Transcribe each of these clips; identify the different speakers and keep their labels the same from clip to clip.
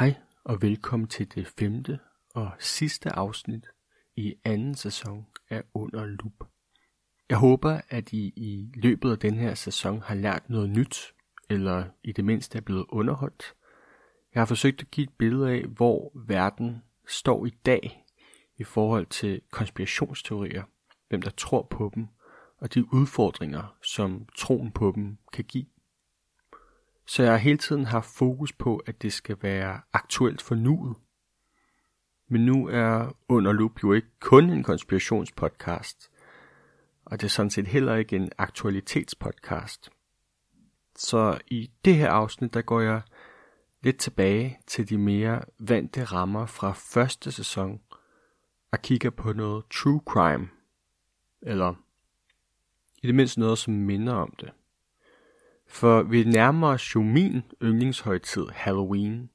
Speaker 1: Hej og velkommen til det femte og sidste afsnit i anden sæson af Under Loop. Jeg håber, at I i løbet af den her sæson har lært noget nyt, eller i det mindste er blevet underholdt. Jeg har forsøgt at give et billede af, hvor verden står i dag i forhold til konspirationsteorier, hvem der tror på dem, og de udfordringer, som troen på dem kan give. Så jeg har hele tiden haft fokus på, at det skal være aktuelt for nuet. Men nu er Under Loop jo ikke kun en konspirationspodcast, og det er sådan set heller ikke en aktualitetspodcast. Så i det her afsnit, der går jeg lidt tilbage til de mere vante rammer fra første sæson og kigger på noget true crime, eller i det mindste noget, som minder om det. For vi nærmer os jo min yndlingshøjtid Halloween.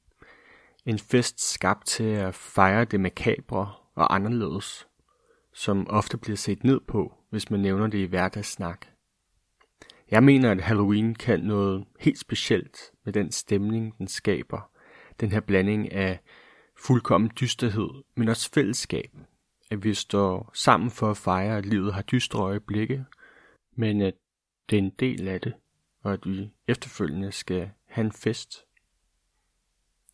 Speaker 1: En fest skabt til at fejre det makabre og anderledes, som ofte bliver set ned på, hvis man nævner det i hverdagssnak. Jeg mener, at Halloween kan noget helt specielt med den stemning, den skaber. Den her blanding af fuldkommen dysterhed, men også fællesskab. At vi står sammen for at fejre, at livet har dystre øjeblikke, men at det er en del af det og at vi efterfølgende skal have en fest.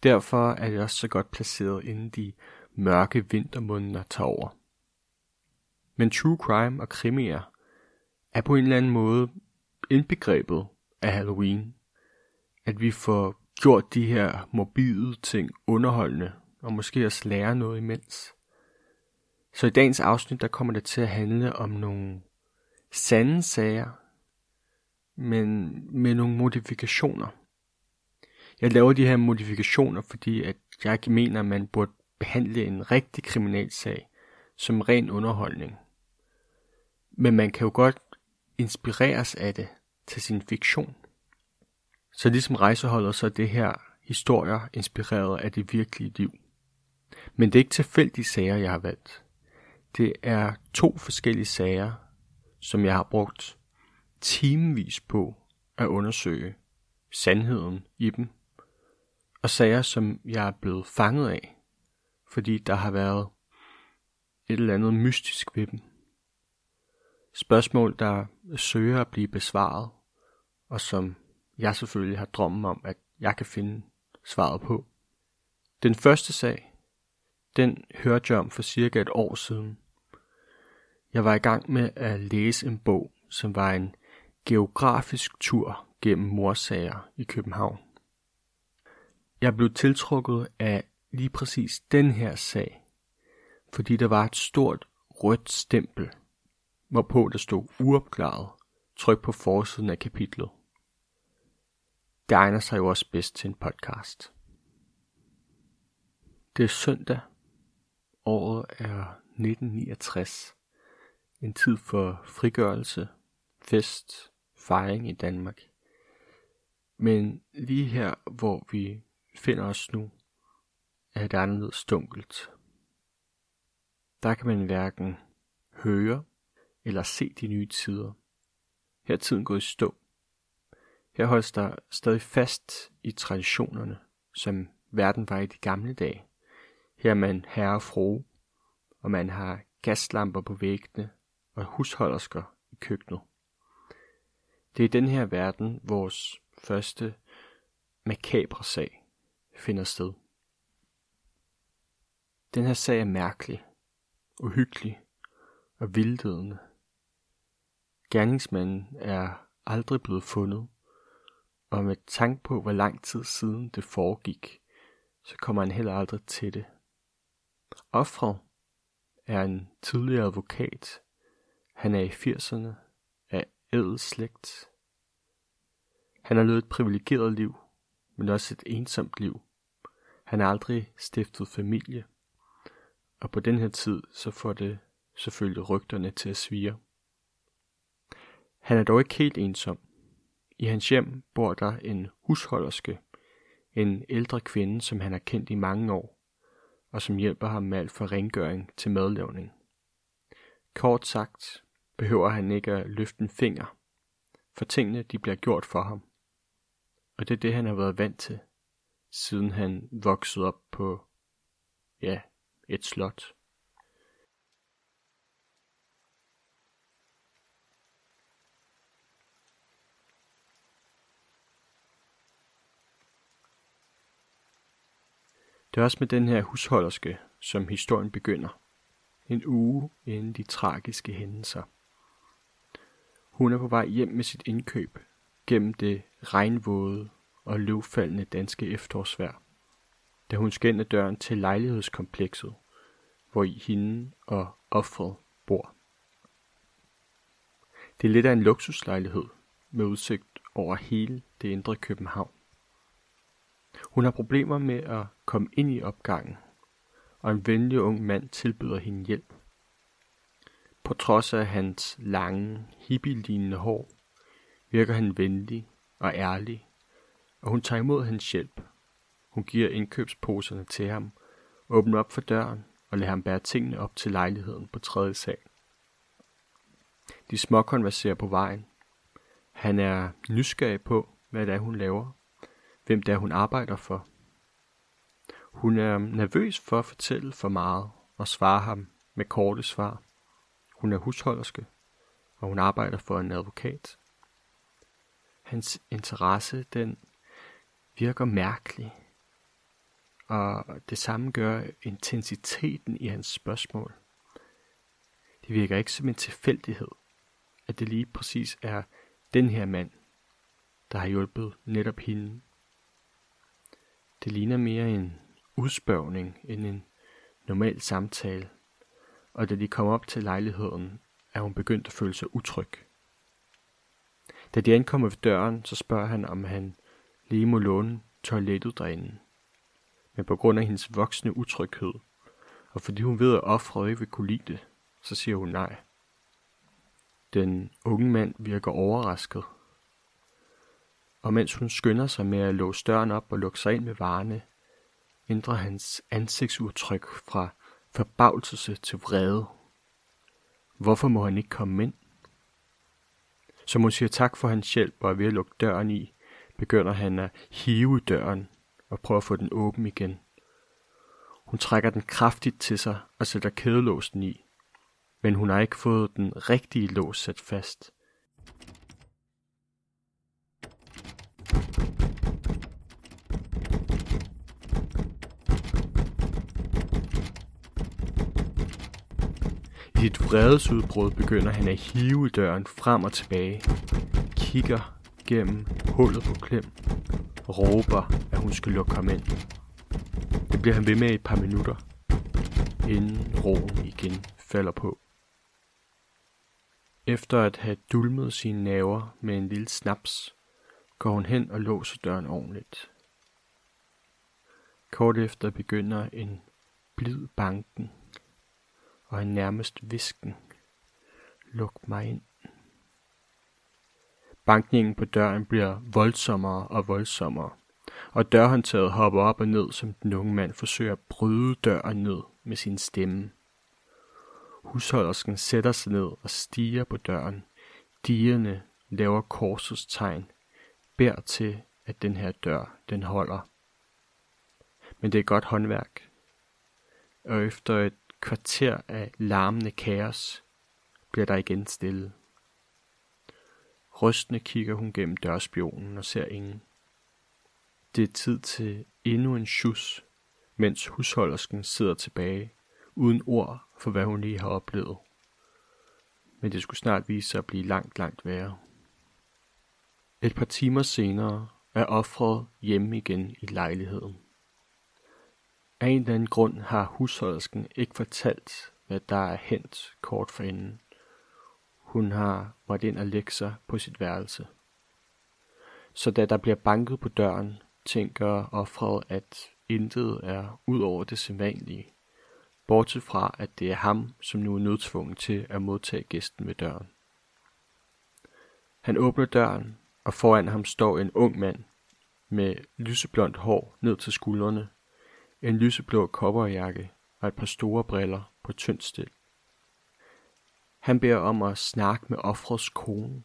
Speaker 1: Derfor er det også så godt placeret inden de mørke vintermåneder tager over. Men true crime og krimier er på en eller anden måde indbegrebet af Halloween. At vi får gjort de her morbide ting underholdende, og måske også lære noget imens. Så i dagens afsnit, der kommer det til at handle om nogle sande sager, men med nogle modifikationer. Jeg laver de her modifikationer, fordi at jeg mener, at man burde behandle en rigtig kriminalsag som ren underholdning. Men man kan jo godt inspireres af det til sin fiktion. Så ligesom rejseholdet, så er det her historier inspireret af det virkelige liv. Men det er ikke tilfældige sager, jeg har valgt. Det er to forskellige sager, som jeg har brugt timevis på at undersøge sandheden i dem, og sager, som jeg er blevet fanget af, fordi der har været et eller andet mystisk ved dem. Spørgsmål, der søger at blive besvaret, og som jeg selvfølgelig har drømmen om, at jeg kan finde svaret på. Den første sag, den hørte jeg om for cirka et år siden. Jeg var i gang med at læse en bog, som var en geografisk tur gennem morsager i København. Jeg blev tiltrukket af lige præcis den her sag, fordi der var et stort rødt stempel, hvorpå der stod uopklaret, tryk på forsiden af kapitlet. Det egner sig jo også bedst til en podcast. Det er søndag. Året er 1969. En tid for frigørelse, fest, fejring i Danmark. Men lige her, hvor vi finder os nu, er det anderledes dunkelt. Der kan man hverken høre eller se de nye tider. Her er tiden gået i stå. Her holdes der stadig fast i traditionerne, som verden var i de gamle dage. Her er man herre og fru, og man har gaslamper på væggene og husholdersker i køkkenet. Det er den her verden, vores første makabre sag finder sted. Den her sag er mærkelig, uhyggelig og vildledende. Gerningsmanden er aldrig blevet fundet, og med tanke på, hvor lang tid siden det foregik, så kommer han heller aldrig til det. Offret er en tidligere advokat. Han er i 80'erne ædel slægt. Han har levet et privilegeret liv, men også et ensomt liv. Han har aldrig stiftet familie, og på den her tid så får det selvfølgelig rygterne til at svire. Han er dog ikke helt ensom. I hans hjem bor der en husholderske, en ældre kvinde, som han har kendt i mange år, og som hjælper ham med alt fra rengøring til madlavning. Kort sagt, behøver han ikke at løfte en finger, for tingene de bliver gjort for ham. Og det er det, han har været vant til, siden han voksede op på, ja, et slot. Det er også med den her husholderske, som historien begynder. En uge inden de tragiske hændelser. Hun er på vej hjem med sit indkøb gennem det regnvåde og løvfaldende danske efterårsvejr, da hun skal ind ad døren til lejlighedskomplekset, hvor i hende og offret bor. Det er lidt af en luksuslejlighed med udsigt over hele det indre København. Hun har problemer med at komme ind i opgangen, og en venlig ung mand tilbyder hende hjælp. På trods af hans lange, hippie-lignende hår, virker han venlig og ærlig, og hun tager imod hans hjælp. Hun giver indkøbsposerne til ham, åbner op for døren og lader ham bære tingene op til lejligheden på tredje sal. De småkonverserer på vejen. Han er nysgerrig på, hvad det er, hun laver, hvem det er, hun arbejder for. Hun er nervøs for at fortælle for meget og svare ham med korte svar. Hun er husholderske, og hun arbejder for en advokat. Hans interesse, den virker mærkelig, og det samme gør intensiteten i hans spørgsmål. Det virker ikke som en tilfældighed, at det lige præcis er den her mand, der har hjulpet netop hende det ligner mere en udspørgning end en normal samtale, og da de kom op til lejligheden, er hun begyndt at føle sig utryg. Da de ankommer ved døren, så spørger han, om han lige må låne toilettet derinde. Men på grund af hendes voksne utryghed, og fordi hun ved, at offret ikke vil kunne lide det, så siger hun nej. Den unge mand virker overrasket og mens hun skynder sig med at låse døren op og lukke sig ind med varerne, ændrer hans ansigtsudtryk fra forbavselse til vrede. Hvorfor må han ikke komme ind? Som hun siger tak for hans hjælp og er ved at lukke døren i, begynder han at hive døren og prøve at få den åben igen. Hun trækker den kraftigt til sig og sætter kædelåsen i, men hun har ikke fået den rigtige lås sat fast. I et vredesudbrud begynder han at hive døren frem og tilbage, kigger gennem hullet på klem, råber, at hun skal lukke ham ind. Det bliver han ved med i et par minutter, inden roen igen falder på. Efter at have dulmet sine naver med en lille snaps, går hun hen og låser døren ordentligt. Kort efter begynder en blid banken og en nærmest visken. Luk mig ind. Bankningen på døren bliver voldsommere og voldsommere, og dørhåndtaget hopper op og ned, som den unge mand forsøger at bryde døren ned med sin stemme. Husholdersken sætter sig ned og stiger på døren. Dierne laver korsets tegn, bær til, at den her dør, den holder. Men det er godt håndværk. Og efter et kvarter af larmende kaos bliver der igen stille. Rystende kigger hun gennem dørspionen og ser ingen. Det er tid til endnu en sjus, mens husholdersken sidder tilbage, uden ord for hvad hun lige har oplevet. Men det skulle snart vise sig at blive langt, langt værre. Et par timer senere er offret hjemme igen i lejligheden. Af en eller anden grund har husholdersken ikke fortalt, hvad der er hent kort forinden. Hun har måttet ind og lægge sig på sit værelse. Så da der bliver banket på døren, tænker offret, at intet er ud over det sædvanlige, bortset fra, at det er ham, som nu er nødtvunget til at modtage gæsten ved døren. Han åbner døren, og foran ham står en ung mand med lyseblondt hår ned til skuldrene en lyseblå kopperjakke og et par store briller på tyndt stil. Han beder om at snakke med offrets kone,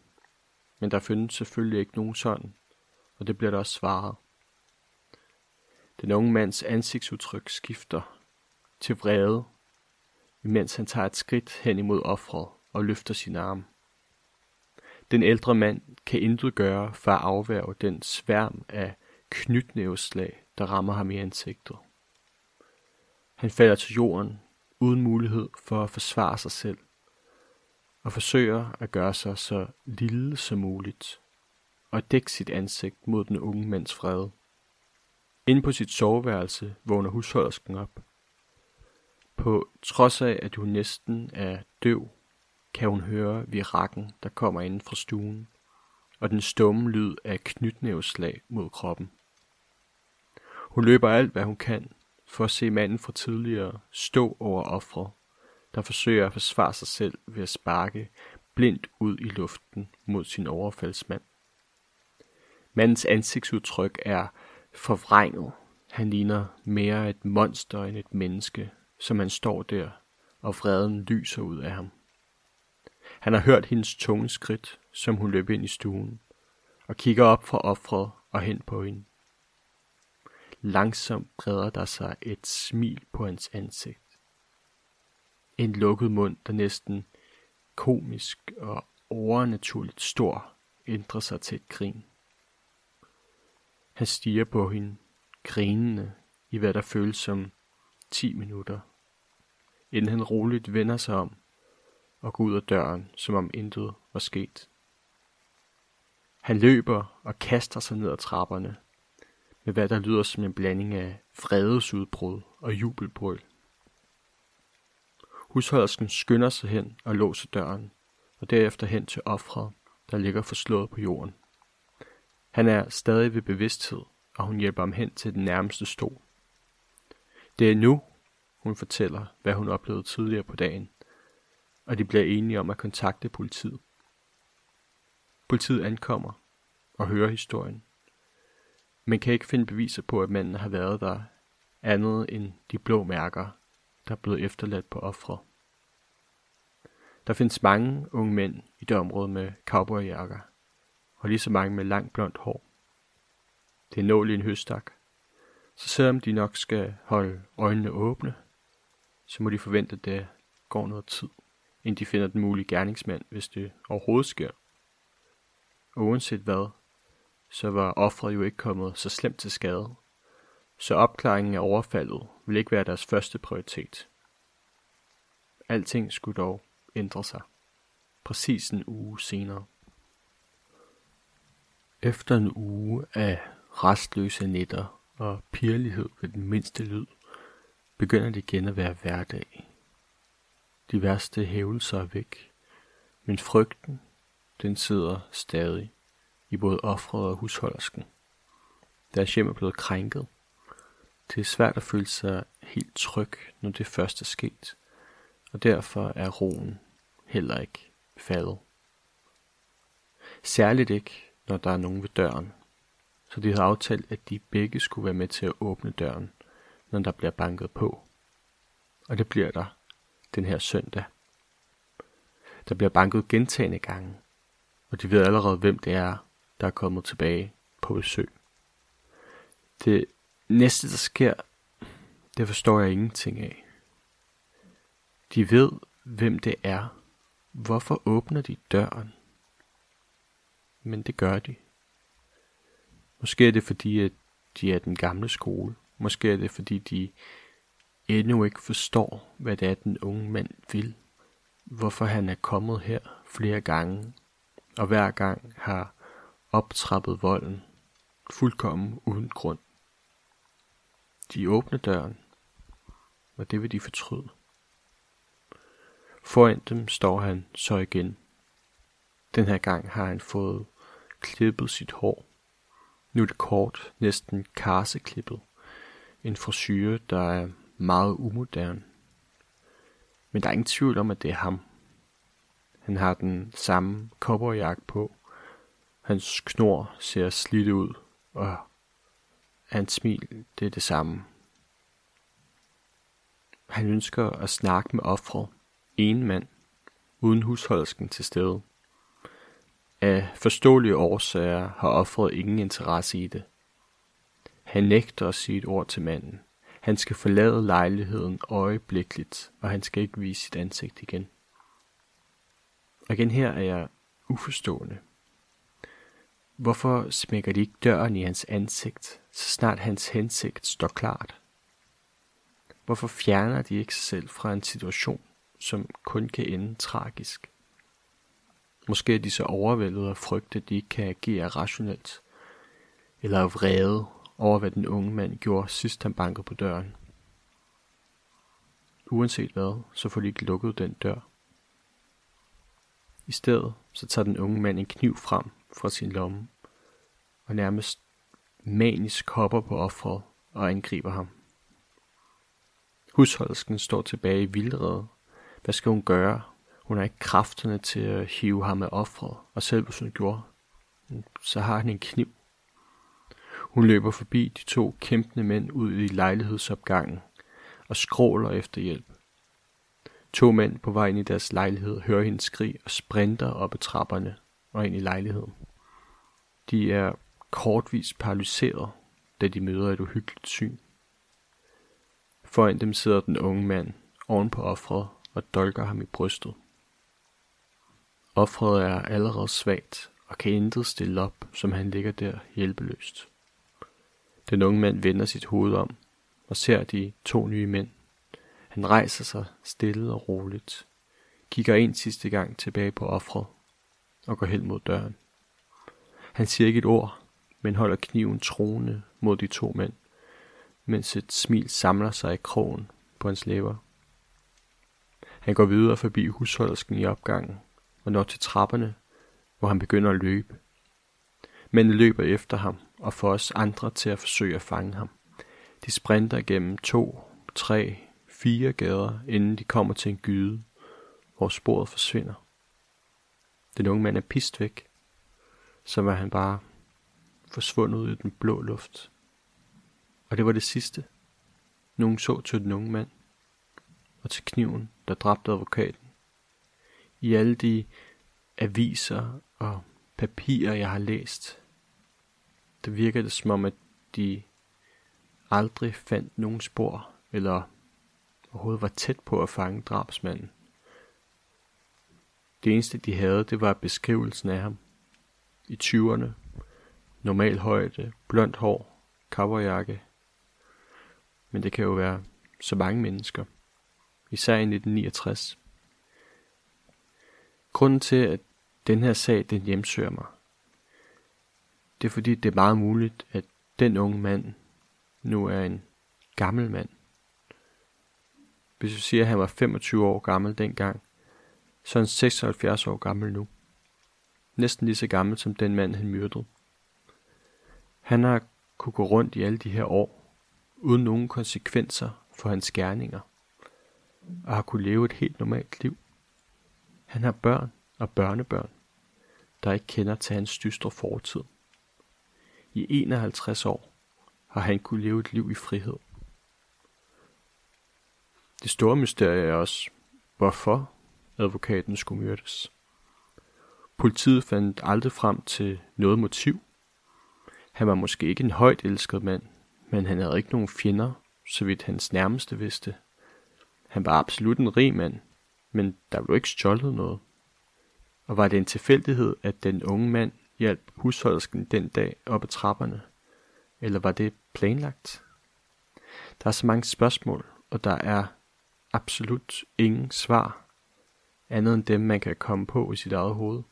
Speaker 1: men der findes selvfølgelig ikke nogen sådan, og det bliver der også svaret. Den unge mands ansigtsudtryk skifter til vrede, imens han tager et skridt hen imod offret og løfter sin arm. Den ældre mand kan intet gøre for at afværge den sværm af knytnæveslag, der rammer ham i ansigtet. Han falder til jorden uden mulighed for at forsvare sig selv og forsøger at gøre sig så lille som muligt og dække sit ansigt mod den unge mands fred. Inde på sit soveværelse vågner husholdersken op. På trods af, at hun næsten er døv, kan hun høre virakken, der kommer inden fra stuen, og den stumme lyd af knytnæveslag mod kroppen. Hun løber alt, hvad hun kan, for at se manden fra tidligere stå over offret, der forsøger at forsvare sig selv ved at sparke blindt ud i luften mod sin overfaldsmand. Mandens ansigtsudtryk er forvrænget. Han ligner mere et monster end et menneske, som han står der, og vreden lyser ud af ham. Han har hørt hendes tunge skridt, som hun løb ind i stuen, og kigger op fra offret og hen på hende. Langsomt breder der sig et smil på hans ansigt. En lukket mund, der næsten komisk og overnaturligt stor, ændrer sig til et grin. Han stiger på hende, grinende i hvad der føles som 10 minutter, inden han roligt vender sig om og går ud af døren, som om intet var sket. Han løber og kaster sig ned ad trapperne, med hvad der lyder som en blanding af fredesudbrud og jubelbrøl. Husholdersken skynder sig hen og låser døren, og derefter hen til offret, der ligger forslået på jorden. Han er stadig ved bevidsthed, og hun hjælper ham hen til den nærmeste stol. Det er nu, hun fortæller, hvad hun oplevede tidligere på dagen, og de bliver enige om at kontakte politiet. Politiet ankommer og hører historien, men kan ikke finde beviser på, at manden har været der andet end de blå mærker, der er blevet efterladt på offret. Der findes mange unge mænd i det område med cowboyjakker, og lige så mange med langt blondt hår. Det er nål i en høstak, så selvom de nok skal holde øjnene åbne, så må de forvente, at det går noget tid, inden de finder den mulige gerningsmand, hvis det overhovedet sker. Og uanset hvad, så var offret jo ikke kommet så slemt til skade, så opklaringen af overfaldet vil ikke være deres første prioritet. Alting skulle dog ændre sig. Præcis en uge senere. Efter en uge af restløse nætter og pirlighed ved den mindste lyd, begynder det igen at være hverdag. De værste hævelser er væk, men frygten, den sidder stadig i både offret og husholdersken. Deres hjem er blevet krænket. Det er svært at føle sig helt tryg, når det først er sket, og derfor er roen heller ikke faldet. Særligt ikke, når der er nogen ved døren. Så de havde aftalt, at de begge skulle være med til at åbne døren, når der bliver banket på. Og det bliver der den her søndag. Der bliver banket gentagende gange, og de ved allerede, hvem det er, der er kommet tilbage på besøg. Det næste, der sker, det forstår jeg ingenting af. De ved, hvem det er. Hvorfor åbner de døren? Men det gør de. Måske er det fordi, at de er den gamle skole. Måske er det fordi, de endnu ikke forstår, hvad det er, den unge mand vil. Hvorfor han er kommet her flere gange, og hver gang har optrappet volden, fuldkommen uden grund. De åbner døren, og det vil de fortryde. Foran dem står han så igen. Den her gang har han fået klippet sit hår. Nu er det kort, næsten karseklippet. En frisyre, der er meget umodern. Men der er ingen tvivl om, at det er ham. Han har den samme cowboyjakke på. Hans knor ser slidt ud, og hans smil, det er det samme. Han ønsker at snakke med offret, en mand, uden husholdsken til stede. Af forståelige årsager har offeret ingen interesse i det. Han nægter at sige et ord til manden. Han skal forlade lejligheden øjeblikkeligt, og han skal ikke vise sit ansigt igen. Og igen her er jeg uforstående. Hvorfor smækker de ikke døren i hans ansigt, så snart hans hensigt står klart? Hvorfor fjerner de ikke sig selv fra en situation, som kun kan ende tragisk? Måske er de så overvældet af frygt, at de ikke kan agere rationelt, eller af vrede over, hvad den unge mand gjorde sidst han bankede på døren. Uanset hvad, så får de ikke lukket den dør. I stedet så tager den unge mand en kniv frem fra sin lomme, og nærmest manisk hopper på offeret og angriber ham. Husholdsken står tilbage i vildrede. Hvad skal hun gøre? Hun har ikke kræfterne til at hive ham af offeret, og selv hvis hun gjorde, så har han en kniv. Hun løber forbi de to kæmpende mænd ud i lejlighedsopgangen og skråler efter hjælp. To mænd på vej ind i deres lejlighed hører hendes skrig og sprinter op ad trapperne og ind i lejligheden. De er kortvis paralyseret, da de møder et uhyggeligt syn. Foran dem sidder den unge mand oven på offret og dolker ham i brystet. Offret er allerede svagt og kan intet stille op, som han ligger der hjælpeløst. Den unge mand vender sit hoved om og ser de to nye mænd. Han rejser sig stille og roligt, kigger en sidste gang tilbage på offret og går hen mod døren. Han siger ikke et ord, men holder kniven troende mod de to mænd, mens et smil samler sig i krogen på hans læber. Han går videre forbi husholdersken i opgangen og når til trapperne, hvor han begynder at løbe. Mændene løber efter ham og får os andre til at forsøge at fange ham. De sprinter gennem to, tre, fire gader, inden de kommer til en gyde, hvor sporet forsvinder. Den unge mand er pist væk, så var han bare forsvundet ud i den blå luft. Og det var det sidste. Nogen så til den unge mand, og til kniven, der dræbte advokaten. I alle de aviser og papirer, jeg har læst, der virker det som om, at de aldrig fandt nogen spor, eller overhovedet var tæt på at fange drabsmanden. Det eneste de havde, det var beskrivelsen af ham. I 20'erne, normal højde, blondt hår, kapperjakke. Men det kan jo være så mange mennesker, især i 1969. Grunden til, at den her sag, den hjemsøger mig, det er fordi, det er meget muligt, at den unge mand nu er en gammel mand. Hvis du siger, at han var 25 år gammel dengang, så er han 76 år gammel nu. Næsten lige så gammel som den mand, han myrdede. Han har kunne gå rundt i alle de her år, uden nogen konsekvenser for hans gerninger, og har kunne leve et helt normalt liv. Han har børn og børnebørn, der ikke kender til hans dystre fortid. I 51 år har han kunne leve et liv i frihed. Det store mysterie er også, hvorfor advokaten skulle myrdes. Politiet fandt aldrig frem til noget motiv. Han var måske ikke en højt elsket mand, men han havde ikke nogen fjender, så vidt hans nærmeste vidste. Han var absolut en rig mand, men der blev ikke stjålet noget. Og var det en tilfældighed, at den unge mand hjalp husholdersken den dag op ad trapperne? Eller var det planlagt? Der er så mange spørgsmål, og der er absolut ingen svar, andet end dem, man kan komme på i sit eget hoved.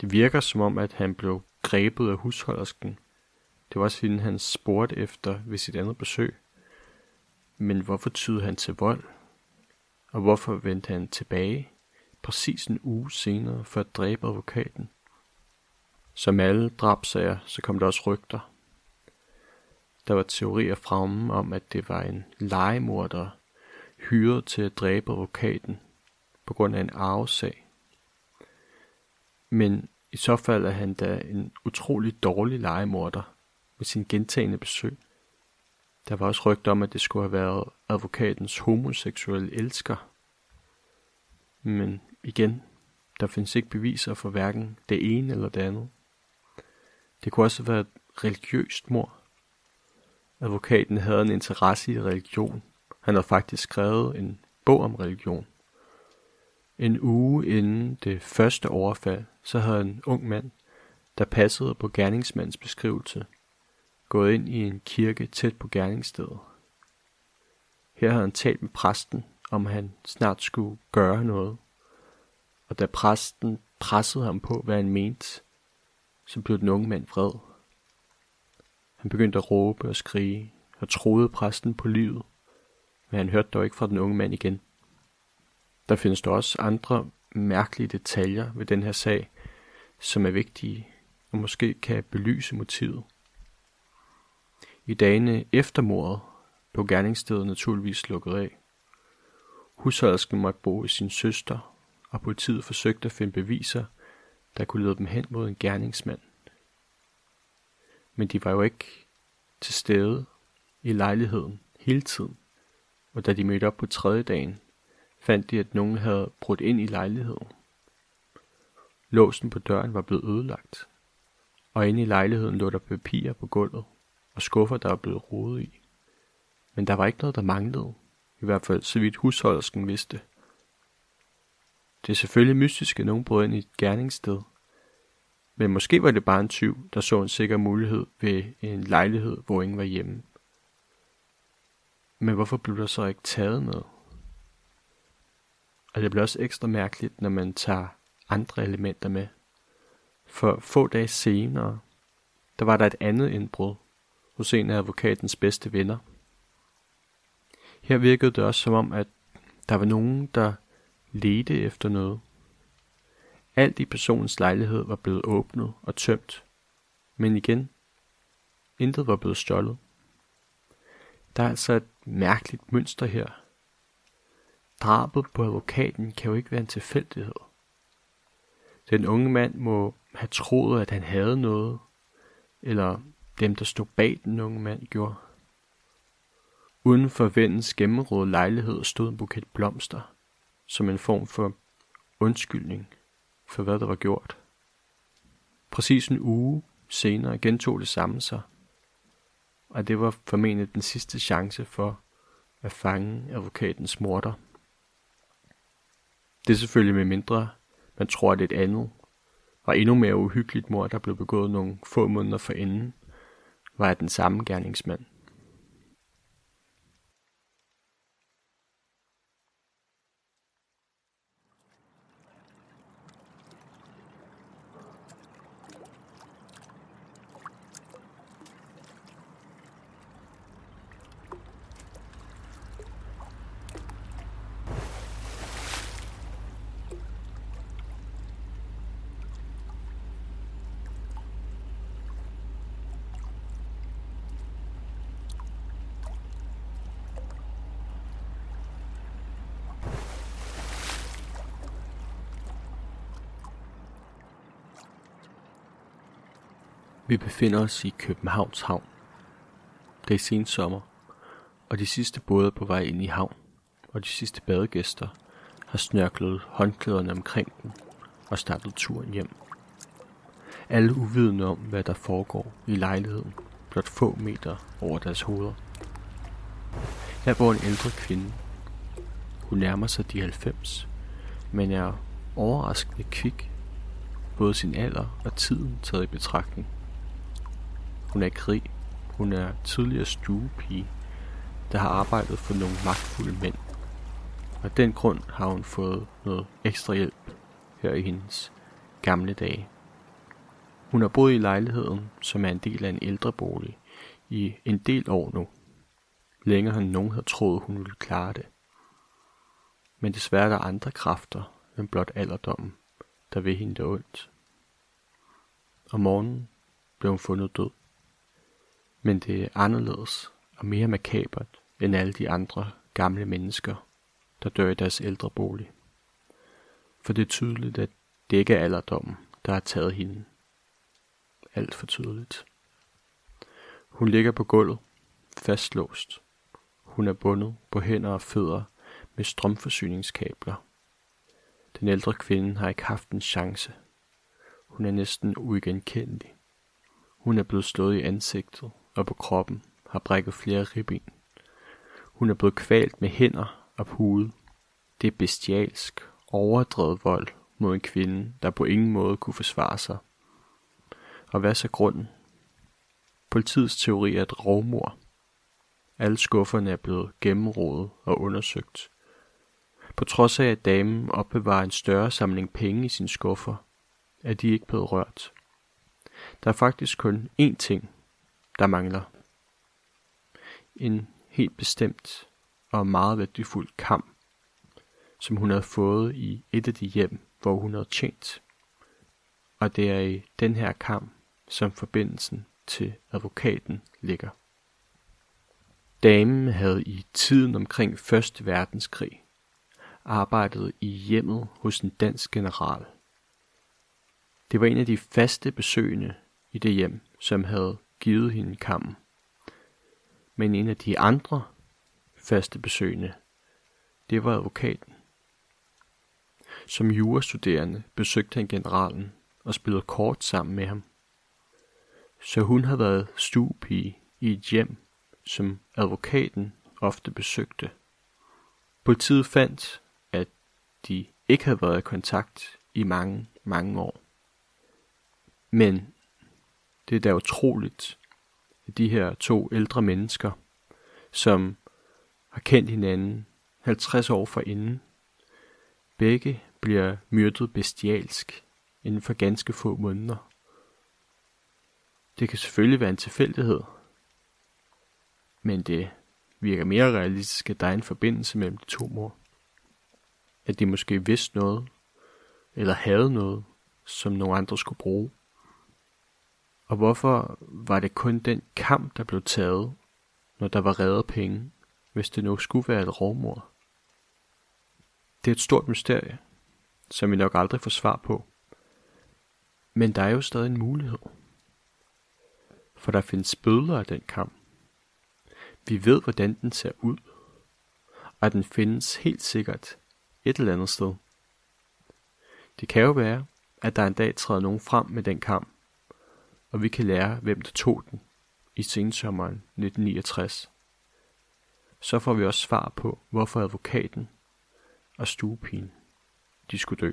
Speaker 1: Det virker som om, at han blev grebet af husholdersken. Det var også hende, han spurgte efter ved sit andet besøg. Men hvorfor tyder han til vold? Og hvorfor vendte han tilbage præcis en uge senere for at dræbe advokaten? Som alle drabsager, så kom der også rygter. Der var teorier fremme om, at det var en legemorder, hyret til at dræbe advokaten på grund af en arvesag. Men i så fald er han da en utrolig dårlig legemorder med sin gentagende besøg. Der var også rygter om, at det skulle have været advokatens homoseksuelle elsker. Men igen, der findes ikke beviser for hverken det ene eller det andet. Det kunne også være et religiøst mor, Advokaten havde en interesse i religion. Han havde faktisk skrevet en bog om religion. En uge inden det første overfald, så havde en ung mand, der passede på gerningsmandens beskrivelse, gået ind i en kirke tæt på gerningsstedet. Her havde han talt med præsten, om han snart skulle gøre noget. Og da præsten pressede ham på, hvad han mente, så blev den unge mand vred. Han begyndte at råbe og skrige, og troede præsten på livet, men han hørte dog ikke fra den unge mand igen. Der findes der også andre mærkelige detaljer ved den her sag, som er vigtige og måske kan belyse motivet. I dagene efter mordet blev gerningsstedet naturligvis lukket af. Husholdsken måtte bo i sin søster, og politiet forsøgte at finde beviser, der kunne lede dem hen mod en gerningsmand. Men de var jo ikke til stede i lejligheden hele tiden, og da de mødte op på tredje dagen, fandt de, at nogen havde brudt ind i lejligheden. Låsen på døren var blevet ødelagt, og inde i lejligheden lå der papirer på gulvet og skuffer, der var blevet rodet i. Men der var ikke noget, der manglede, i hvert fald så vidt husholdersken vidste. Det er selvfølgelig mystisk, at nogen brød ind i et gerningssted, men måske var det bare en tyv, der så en sikker mulighed ved en lejlighed, hvor ingen var hjemme. Men hvorfor blev der så ikke taget noget? Og det bliver også ekstra mærkeligt, når man tager andre elementer med. For få dage senere, der var der et andet indbrud hos en af advokatens bedste venner. Her virkede det også som om, at der var nogen, der ledte efter noget. Alt i personens lejlighed var blevet åbnet og tømt. Men igen, intet var blevet stjålet. Der er altså et mærkeligt mønster her. Drabet på advokaten kan jo ikke være en tilfældighed. Den unge mand må have troet, at han havde noget, eller dem, der stod bag den unge mand, gjorde. Uden for vennens gennemråde lejlighed stod en buket blomster, som en form for undskyldning for hvad der var gjort. Præcis en uge senere gentog det samme sig, og det var formentlig den sidste chance for at fange advokatens morder. Det er selvfølgelig med mindre, man tror, at et andet og endnu mere uhyggeligt mor, der blev begået nogle få måneder forinden, var af den samme gerningsmand. Vi befinder os i Københavns Havn. Det er sen sommer, og de sidste både er på vej ind i havn, og de sidste badegæster har snørklet håndklæderne omkring den og startet turen hjem. Alle uvidende om, hvad der foregår i lejligheden, blot få meter over deres hoveder. Her bor en ældre kvinde. Hun nærmer sig de 90, men er overraskende kvik, både sin alder og tiden taget i betragtning. Hun er i krig. Hun er tidligere stuepige, der har arbejdet for nogle magtfulde mænd. Og af den grund har hun fået noget ekstra hjælp her i hendes gamle dage. Hun har boet i lejligheden, som er en del af en ældrebolig, i en del år nu. Længere end nogen havde troet, hun ville klare det. Men desværre er der andre kræfter end blot alderdommen, der vil hende det ondt. Om morgenen blev hun fundet død. Men det er anderledes og mere makabert end alle de andre gamle mennesker, der dør i deres ældre bolig. For det er tydeligt, at det ikke er alderdommen, der har taget hende. Alt for tydeligt. Hun ligger på gulvet, fastlåst. Hun er bundet på hænder og fødder med strømforsyningskabler. Den ældre kvinde har ikke haft en chance. Hun er næsten uigenkendelig. Hun er blevet slået i ansigtet og på kroppen har brækket flere ribben. Hun er blevet kvalt med hænder og pude. Det er bestialsk, overdrevet vold mod en kvinde, der på ingen måde kunne forsvare sig. Og hvad så grunden? Politiets teori er et rovmor. Alle skufferne er blevet gennemrodet og undersøgt. På trods af, at damen opbevarer en større samling penge i sine skuffer, er de ikke blevet rørt. Der er faktisk kun én ting, der mangler. En helt bestemt og meget værdifuld kam, som hun havde fået i et af de hjem, hvor hun havde tjent. Og det er i den her kam, som forbindelsen til advokaten ligger. Damen havde i tiden omkring 1. verdenskrig arbejdet i hjemmet hos en dansk general. Det var en af de faste besøgende i det hjem, som havde givet hende kammen. Men en af de andre faste besøgende, det var advokaten. Som jurastuderende besøgte han generalen og spillede kort sammen med ham. Så hun havde været stuepige i et hjem, som advokaten ofte besøgte. Politiet fandt, at de ikke havde været i kontakt i mange, mange år. Men det er da utroligt, at de her to ældre mennesker, som har kendt hinanden 50 år forinden, begge bliver myrdet bestialsk inden for ganske få måneder. Det kan selvfølgelig være en tilfældighed, men det virker mere realistisk, at der er en forbindelse mellem de to mor. At de måske vidste noget, eller havde noget, som nogle andre skulle bruge. Og hvorfor var det kun den kamp, der blev taget, når der var reddet penge, hvis det nu skulle være et rovmord? Det er et stort mysterie, som vi nok aldrig får svar på. Men der er jo stadig en mulighed. For der findes bødler af den kamp. Vi ved, hvordan den ser ud, og den findes helt sikkert et eller andet sted. Det kan jo være, at der en dag træder nogen frem med den kamp, og vi kan lære, hvem der tog den i sensommeren 1969. Så får vi også svar på, hvorfor advokaten og stuepigen de skulle dø.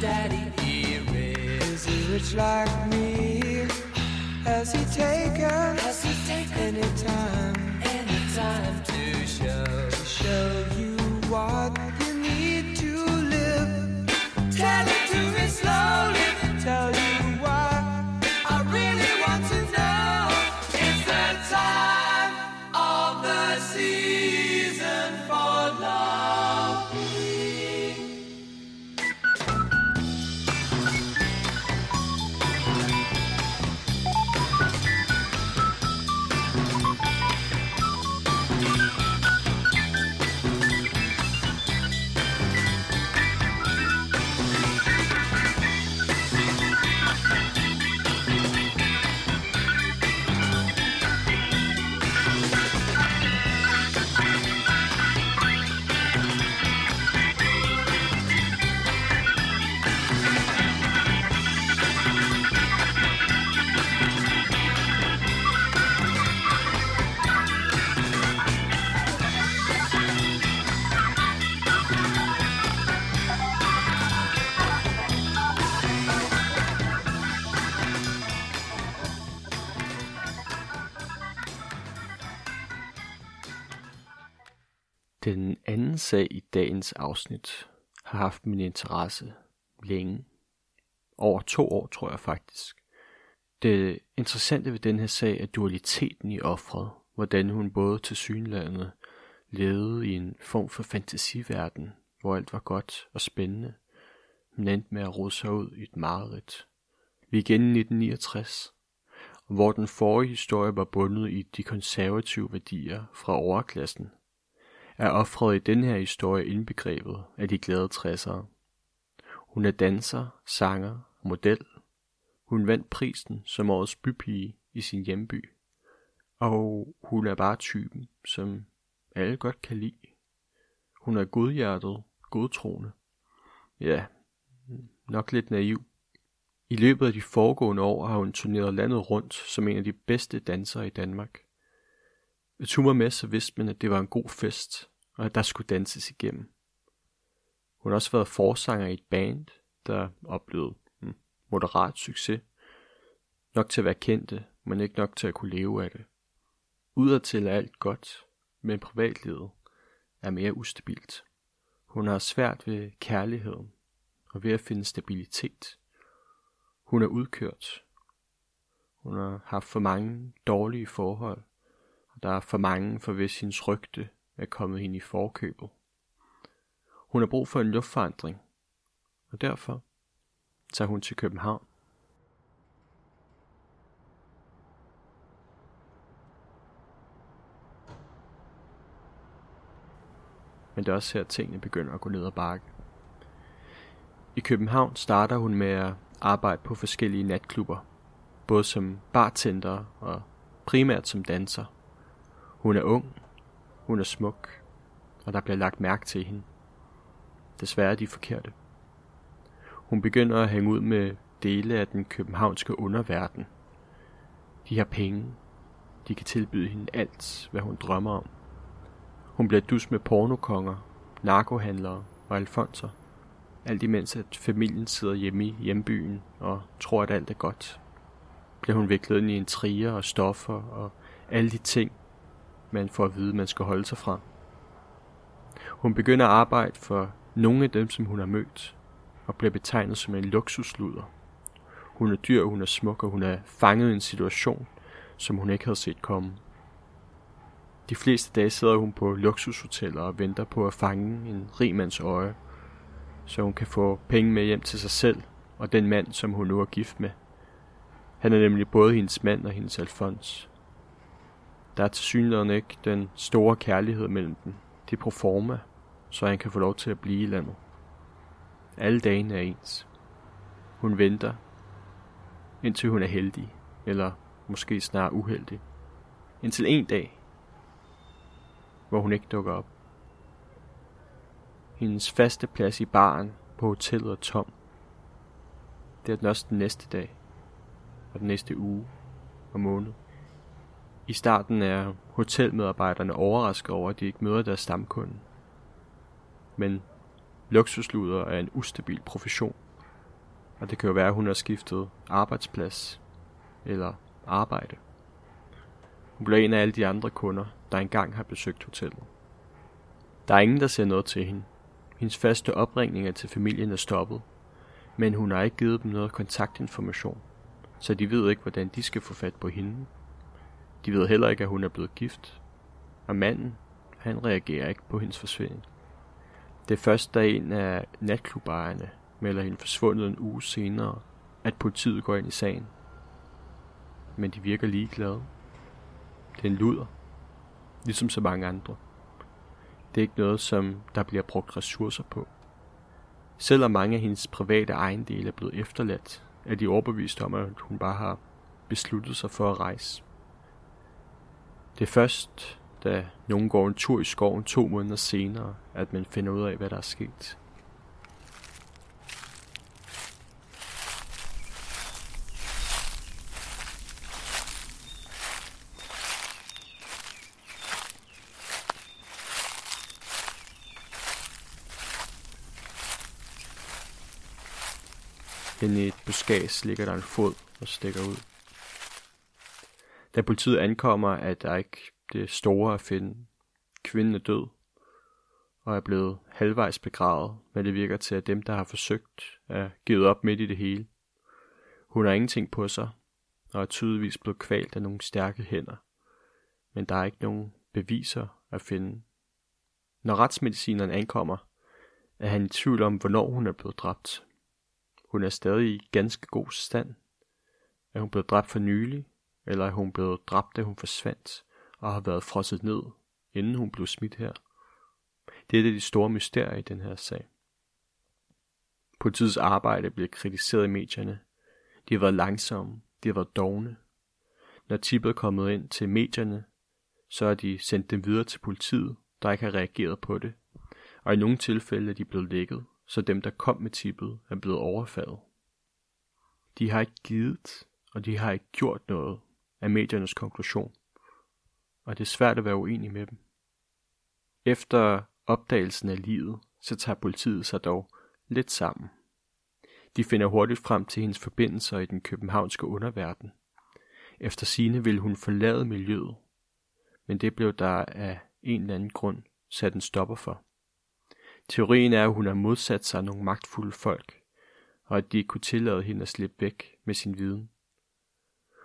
Speaker 2: Daddy? He is. Is he rich like me? Has he taken? Has he taken any time? Any time to
Speaker 1: sag i dagens afsnit har haft min interesse længe. Over to år, tror jeg faktisk. Det interessante ved den her sag er dualiteten i offret. Hvordan hun både til synlandet levede i en form for fantasiverden, hvor alt var godt og spændende, men endte med at rode sig ud i et mareridt. Vi er igen i 1969, hvor den forrige historie var bundet i de konservative værdier fra overklassen, er offret i den her historie indbegrebet af de glade 60'ere. Hun er danser, sanger og model. Hun vandt prisen som årets bypige i sin hjemby. Og hun er bare typen, som alle godt kan lide. Hun er godhjertet, godtroende. Ja, nok lidt naiv. I løbet af de foregående år har hun turneret landet rundt som en af de bedste dansere i Danmark. Hvis hun var med, så vidste man, at det var en god fest, og at der skulle danses igennem. Hun har også været forsanger i et band, der oplevede hmm, moderat succes. Nok til at være kendte, men ikke nok til at kunne leve af det. Udadtil er alt godt, men privatlivet er mere ustabilt. Hun har svært ved kærligheden og ved at finde stabilitet. Hun er udkørt. Hun har haft for mange dårlige forhold, og der er for mange, for hvis hendes rygte er kommet hende i forkøbet. Hun har brug for en luftforandring, og derfor tager hun til København. Men det er også her, tingene begynder at gå ned ad bakke. I København starter hun med at arbejde på forskellige natklubber, både som bartender og primært som danser. Hun er ung, hun er smuk, og der bliver lagt mærke til hende. Desværre de forkerte. Hun begynder at hænge ud med dele af den københavnske underverden. De har penge. De kan tilbyde hende alt, hvad hun drømmer om. Hun bliver dus med pornokonger, narkohandlere og alfonser. Alt imens at familien sidder hjemme i hjembyen og tror, at alt er godt. Bliver hun viklet ind i intriger og stoffer og alle de ting, man får at vide, man skal holde sig fra. Hun begynder at arbejde for nogle af dem, som hun har mødt, og bliver betegnet som en luksusluder. Hun er dyr, hun er smuk, og hun er fanget i en situation, som hun ikke havde set komme. De fleste dage sidder hun på luksushoteller og venter på at fange en rig mands øje, så hun kan få penge med hjem til sig selv og den mand, som hun nu er gift med. Han er nemlig både hendes mand og hendes Alfons. Der er tilsyneladende ikke den store kærlighed mellem dem. Det er pro forma, så han kan få lov til at blive i landet. Alle dagene er ens. Hun venter, indtil hun er heldig, eller måske snarere uheldig. Indtil en dag, hvor hun ikke dukker op. Hendes faste plads i baren på hotellet er tom. Det er den også den næste dag, og den næste uge og måned. I starten er hotelmedarbejderne overrasket over, at de ikke møder deres stamkunde. Men luksusluder er en ustabil profession, og det kan jo være, at hun har skiftet arbejdsplads eller arbejde. Hun bliver en af alle de andre kunder, der engang har besøgt hotellet. Der er ingen, der ser noget til hende. Hendes faste opringninger til familien er stoppet, men hun har ikke givet dem noget kontaktinformation, så de ved ikke, hvordan de skal få fat på hende. De ved heller ikke, at hun er blevet gift, og manden, han reagerer ikke på hendes forsvinding. Det er først, da en af natklubejerne melder hende forsvundet en uge senere, at politiet går ind i sagen. Men de virker ligeglade. Det er en luder, ligesom så mange andre. Det er ikke noget, som der bliver brugt ressourcer på. Selvom mange af hendes private ejendele er blevet efterladt, er de overbevist om, at hun bare har besluttet sig for at rejse. Det er først, da nogen går en tur i skoven to måneder senere, at man finder ud af, hvad der er sket. Inde i et buskads ligger der en fod og stikker ud. Da politiet ankommer, at der ikke det store at finde. Kvinden er død og er blevet halvvejs begravet, men det virker til, at dem, der har forsøgt, er givet op midt i det hele. Hun har ingenting på sig, og er tydeligvis blevet kvalt af nogle stærke hænder. Men der er ikke nogen beviser at finde. Når retsmedicineren ankommer, er han i tvivl om, hvornår hun er blevet dræbt. Hun er stadig i ganske god stand. Er hun blevet dræbt for nylig, eller er hun blevet dræbt, da hun forsvandt og har været frosset ned, inden hun blev smidt her? Det er det de store mysterier i den her sag. Politiets arbejde bliver kritiseret i medierne. De har været langsomme, de har været dogne. Når tippet er kommet ind til medierne, så har de sendt dem videre til politiet, der ikke har reageret på det. Og i nogle tilfælde er de blevet lækket, så dem, der kom med tippet, er blevet overfaldet. De har ikke givet, og de har ikke gjort noget af mediernes konklusion, og det er svært at være uenig med dem. Efter opdagelsen af livet, så tager politiet sig dog lidt sammen. De finder hurtigt frem til hendes forbindelser i den københavnske underverden. Efter sine ville hun forlade miljøet, men det blev der af en eller anden grund sat en stopper for. Teorien er, at hun har modsat sig nogle magtfulde folk, og at de ikke kunne tillade hende at slippe væk med sin viden.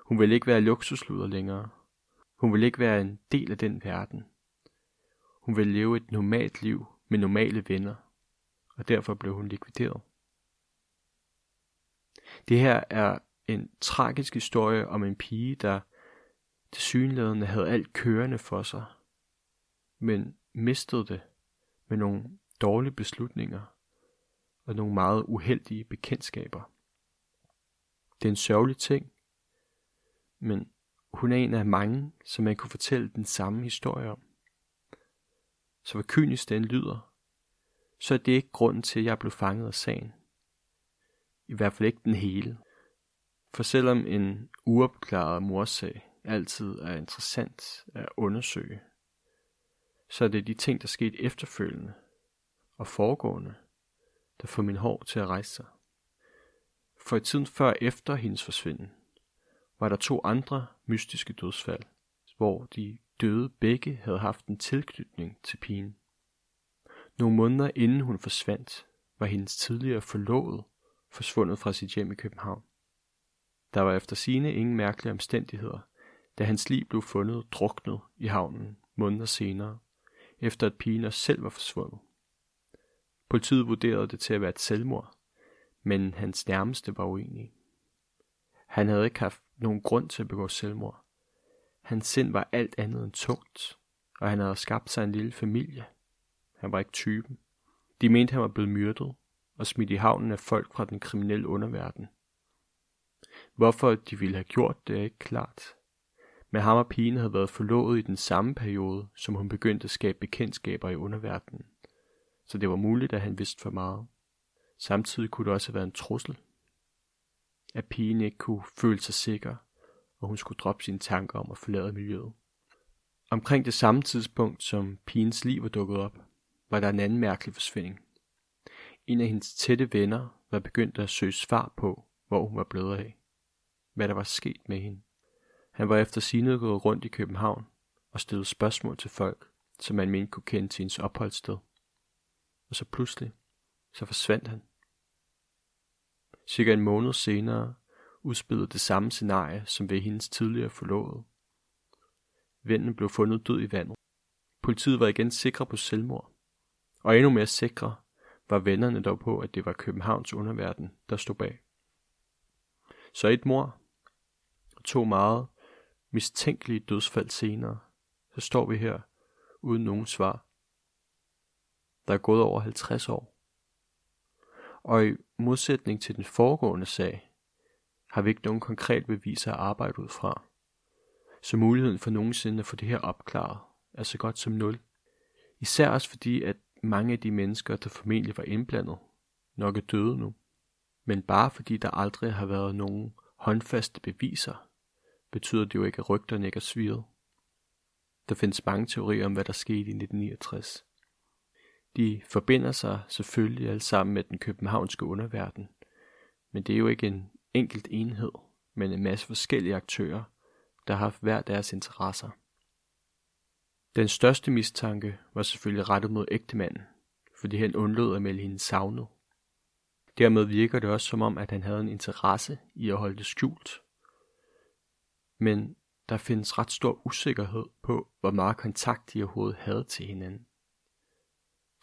Speaker 1: Hun vil ikke være luksusluder længere. Hun vil ikke være en del af den verden. Hun vil leve et normalt liv med normale venner, og derfor blev hun likvideret. Det her er en tragisk historie om en pige, der til synlædende havde alt kørende for sig, men mistede det med nogle dårlige beslutninger og nogle meget uheldige bekendtskaber. Det er en sørgelig ting, men hun er en af mange, som man kunne fortælle den samme historie om. Så hvad kynisk den lyder, så er det ikke grunden til, at jeg blev fanget af sagen. I hvert fald ikke den hele. For selvom en uopklaret morsag altid er interessant at undersøge, så er det de ting, der skete efterfølgende og foregående, der får min hår til at rejse sig. For i tiden før og efter hendes forsvinden, var der to andre mystiske dødsfald, hvor de døde begge havde haft en tilknytning til pigen. Nogle måneder inden hun forsvandt, var hendes tidligere forlovede forsvundet fra sit hjem i København. Der var efter sine ingen mærkelige omstændigheder, da hans liv blev fundet druknet i havnen måneder senere, efter at pigen også selv var forsvundet. Politiet vurderede det til at være et selvmord, men hans nærmeste var uenige. Han havde ikke haft nogen grund til at begå selvmord. Hans sind var alt andet end tungt, og han havde skabt sig en lille familie. Han var ikke typen. De mente, han var blevet myrdet og smidt i havnen af folk fra den kriminelle underverden. Hvorfor de ville have gjort det er ikke klart. Men ham og pigen havde været forlovet i den samme periode, som hun begyndte at skabe bekendtskaber i underverdenen. Så det var muligt, at han vidste for meget. Samtidig kunne det også have været en trussel at pigen ikke kunne føle sig sikker, og hun skulle droppe sine tanker om at forlade miljøet. Omkring det samme tidspunkt, som pigens liv var dukket op, var der en anden mærkelig forsvinding. En af hendes tætte venner var begyndt at søge svar på, hvor hun var blevet af. Hvad der var sket med hende. Han var efter sine gået rundt i København og stillede spørgsmål til folk, som man mente kunne kende til hendes opholdssted. Og så pludselig, så forsvandt han. Cirka en måned senere udspillede det samme scenarie som ved hendes tidligere forlovede. Vennen blev fundet død i vandet. Politiet var igen sikre på selvmord. Og endnu mere sikre var vennerne dog på, at det var Københavns underverden, der stod bag. Så et mor og to meget mistænkelige dødsfald senere, så står vi her uden nogen svar. Der er gået over 50 år. Og i modsætning til den foregående sag, har vi ikke nogen konkret beviser at arbejde ud fra. Så muligheden for nogensinde at få det her opklaret er så godt som nul. Især også fordi, at mange af de mennesker, der formentlig var indblandet, nok er døde nu. Men bare fordi der aldrig har været nogen håndfaste beviser, betyder det jo ikke, at rygterne ikke er sviret. Der findes mange teorier om, hvad der skete i 1969. De forbinder sig selvfølgelig alle sammen med den københavnske underverden, men det er jo ikke en enkelt enhed, men en masse forskellige aktører, der har haft hver deres interesser. Den største mistanke var selvfølgelig rettet mod ægtemanden, fordi han undlod at melde hende savnet. Dermed virker det også som om, at han havde en interesse i at holde det skjult. Men der findes ret stor usikkerhed på, hvor meget kontakt de overhovedet havde til hinanden.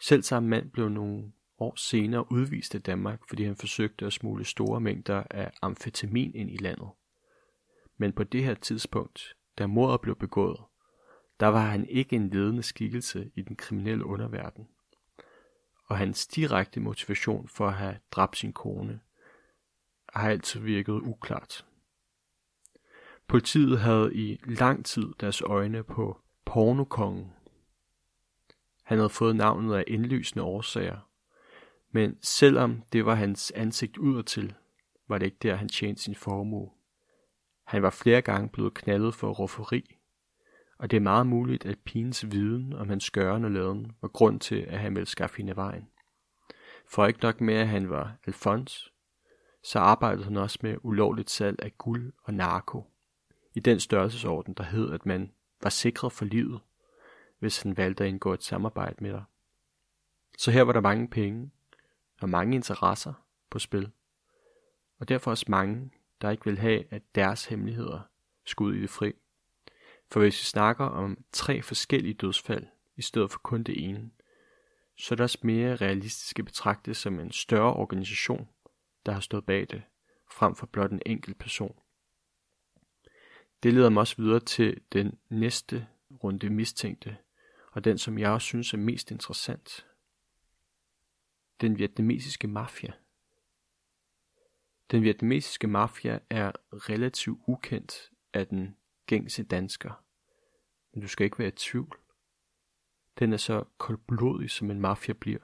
Speaker 1: Selv samme mand blev nogle år senere udvist af Danmark, fordi han forsøgte at smule store mængder af amfetamin ind i landet. Men på det her tidspunkt, da mordet blev begået, der var han ikke en ledende skikkelse i den kriminelle underverden. Og hans direkte motivation for at have dræbt sin kone har altid virket uklart. Politiet havde i lang tid deres øjne på pornokongen. Han havde fået navnet af indlysende årsager, men selvom det var hans ansigt udadtil, var det ikke der, han tjente sin formue. Han var flere gange blevet knaldet for rufferi, og det er meget muligt, at pigens viden om hans skøren og laden var grund til, at han ville skaffe hende vejen. For ikke nok med, at han var Alfons, så arbejdede han også med ulovligt salg af guld og narko. I den størrelsesorden, der hed, at man var sikret for livet, hvis han valgte at indgå et samarbejde med dig. Så her var der mange penge, og mange interesser på spil. Og derfor også mange, der ikke vil have, at deres hemmeligheder skulle ud i det fri. For hvis vi snakker om tre forskellige dødsfald, i stedet for kun det ene, så er det også mere realistisk at betragte som en større organisation, der har stået bag det, frem for blot en enkelt person. Det leder mig også videre til den næste runde mistænkte, og den som jeg også synes er mest interessant, den vietnamesiske mafia. Den vietnamesiske mafia er relativt ukendt af den gængse dansker. Men du skal ikke være i tvivl. Den er så koldblodig, som en mafia bliver.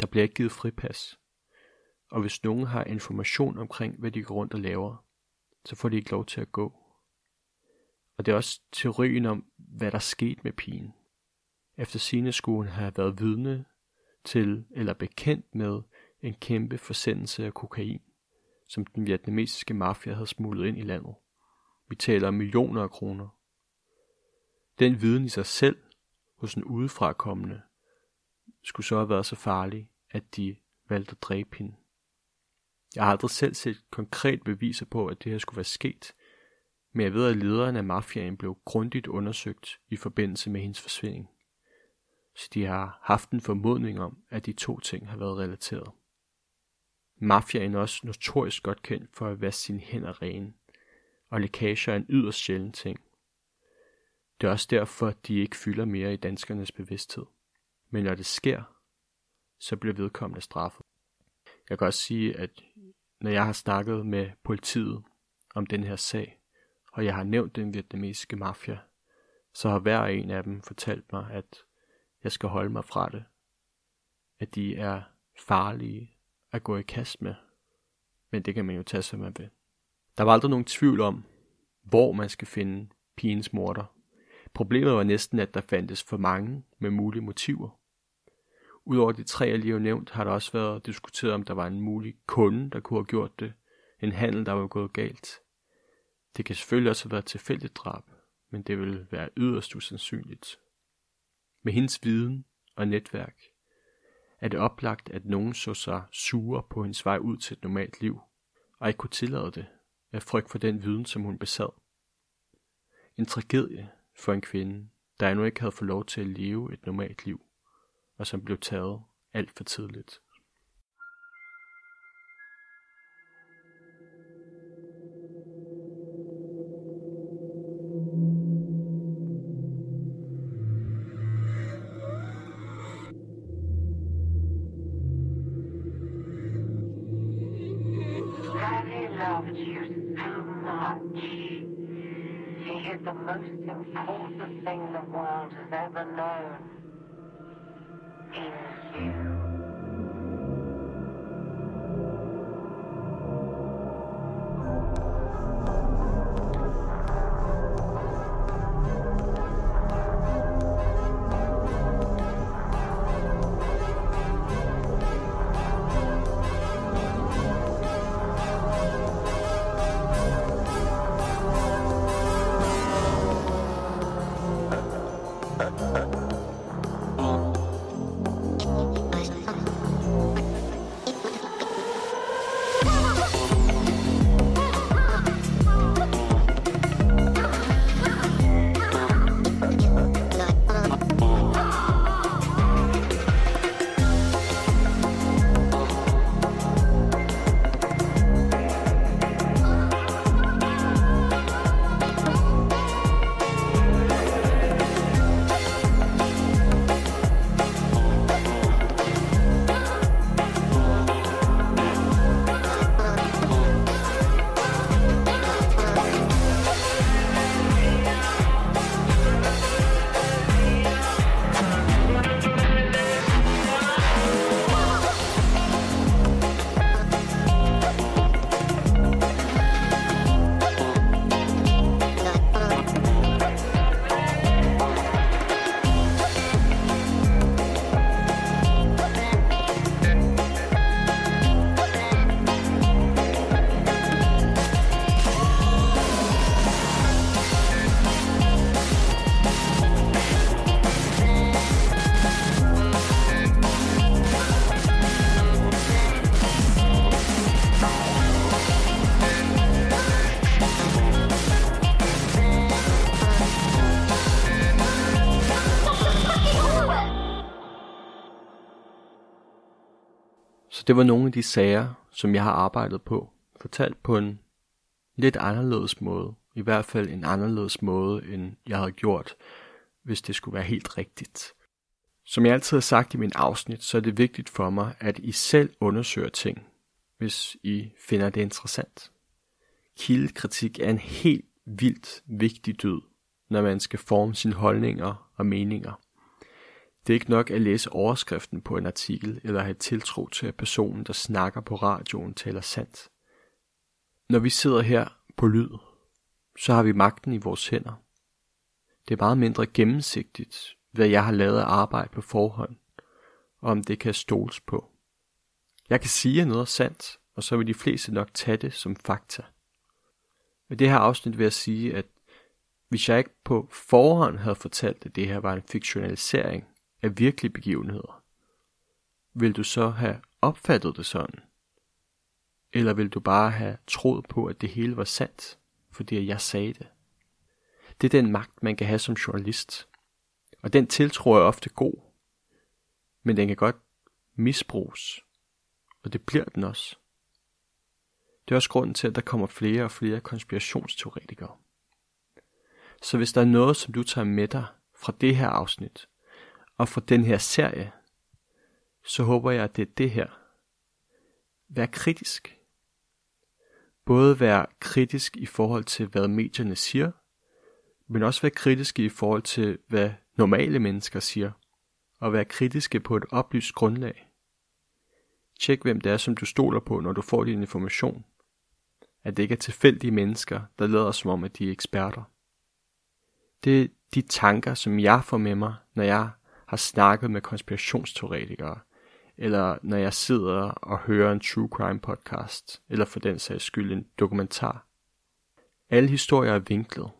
Speaker 1: Der bliver ikke givet fripas. Og hvis nogen har information omkring, hvad de går rundt og laver, så får de ikke lov til at gå. Og det er også teorien om, hvad der skete med pigen. Efter sine skulle hun have været vidne til eller bekendt med en kæmpe forsendelse af kokain, som den vietnamesiske mafia havde smuglet ind i landet. Vi taler om millioner af kroner. Den viden i sig selv hos en udefrakommende skulle så have været så farlig, at de valgte at dræbe hende. Jeg har aldrig selv set konkret beviser på, at det her skulle være sket, men jeg ved, at lederen af mafiaen blev grundigt undersøgt i forbindelse med hendes forsvinding så de har haft en formodning om, at de to ting har været relateret. Mafiaen er også notorisk godt kendt for at vaske sine hænder rene, og lækager er en yderst sjælden ting. Det er også derfor, at de ikke fylder mere i danskernes bevidsthed. Men når det sker, så bliver vedkommende straffet. Jeg kan også sige, at når jeg har snakket med politiet om den her sag, og jeg har nævnt den vietnamesiske mafia, så har hver en af dem fortalt mig, at jeg skal holde mig fra det. At de er farlige at gå i kast med. Men det kan man jo tage, som man vil. Der var aldrig nogen tvivl om, hvor man skal finde pigens morter. Problemet var næsten, at der fandtes for mange med mulige motiver. Udover de tre, jeg lige har nævnt, har der også været diskuteret, om der var en mulig kunde, der kunne have gjort det. En handel, der var gået galt. Det kan selvfølgelig også have været tilfældigt drab, men det vil være yderst usandsynligt. Med hendes viden og netværk er det oplagt, at nogen så sig sure på hendes vej ud til et normalt liv, og ikke kunne tillade det, af frygt for den viden, som hun besad. En tragedie for en kvinde, der endnu ikke havde fået lov til at leve et normalt liv, og som blev taget alt for tidligt.
Speaker 3: Most important thing the world has ever known. Is
Speaker 1: det var nogle af de sager, som jeg har arbejdet på, fortalt på en lidt anderledes måde. I hvert fald en anderledes måde, end jeg havde gjort, hvis det skulle være helt rigtigt. Som jeg altid har sagt i min afsnit, så er det vigtigt for mig, at I selv undersøger ting, hvis I finder det interessant. Kildekritik er en helt vildt vigtig død, når man skal forme sine holdninger og meninger. Det er ikke nok at læse overskriften på en artikel eller have tiltro til, at personen, der snakker på radioen, taler sandt. Når vi sidder her på lyd, så har vi magten i vores hænder. Det er meget mindre gennemsigtigt, hvad jeg har lavet af arbejde på forhånd, og om det kan stoles på. Jeg kan sige, at noget er sandt, og så vil de fleste nok tage det som fakta. Med det her afsnit vil jeg sige, at hvis jeg ikke på forhånd havde fortalt, at det her var en fiktionalisering af virkelige begivenheder, vil du så have opfattet det sådan? Eller vil du bare have troet på, at det hele var sandt, fordi jeg sagde det? Det er den magt, man kan have som journalist. Og den tiltro er ofte god, men den kan godt misbruges. Og det bliver den også. Det er også grunden til, at der kommer flere og flere konspirationsteoretikere. Så hvis der er noget, som du tager med dig fra det her afsnit, og for den her serie, så håber jeg, at det er det her. Vær kritisk. Både vær kritisk i forhold til, hvad medierne siger, men også være kritiske i forhold til, hvad normale mennesker siger, og være kritiske på et oplyst grundlag. Tjek, hvem det er, som du stoler på, når du får din information. At det ikke er tilfældige mennesker, der lader som om, at de er eksperter. Det er de tanker, som jeg får med mig, når jeg har snakket med konspirationsteoretikere, eller når jeg sidder og hører en true crime podcast, eller for den sags skyld en dokumentar. Alle historier er vinklet.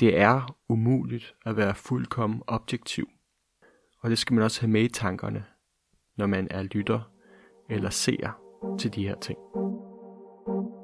Speaker 1: Det er umuligt at være fuldkommen objektiv. Og det skal man også have med i tankerne, når man er lytter eller ser til de her ting. Thank you.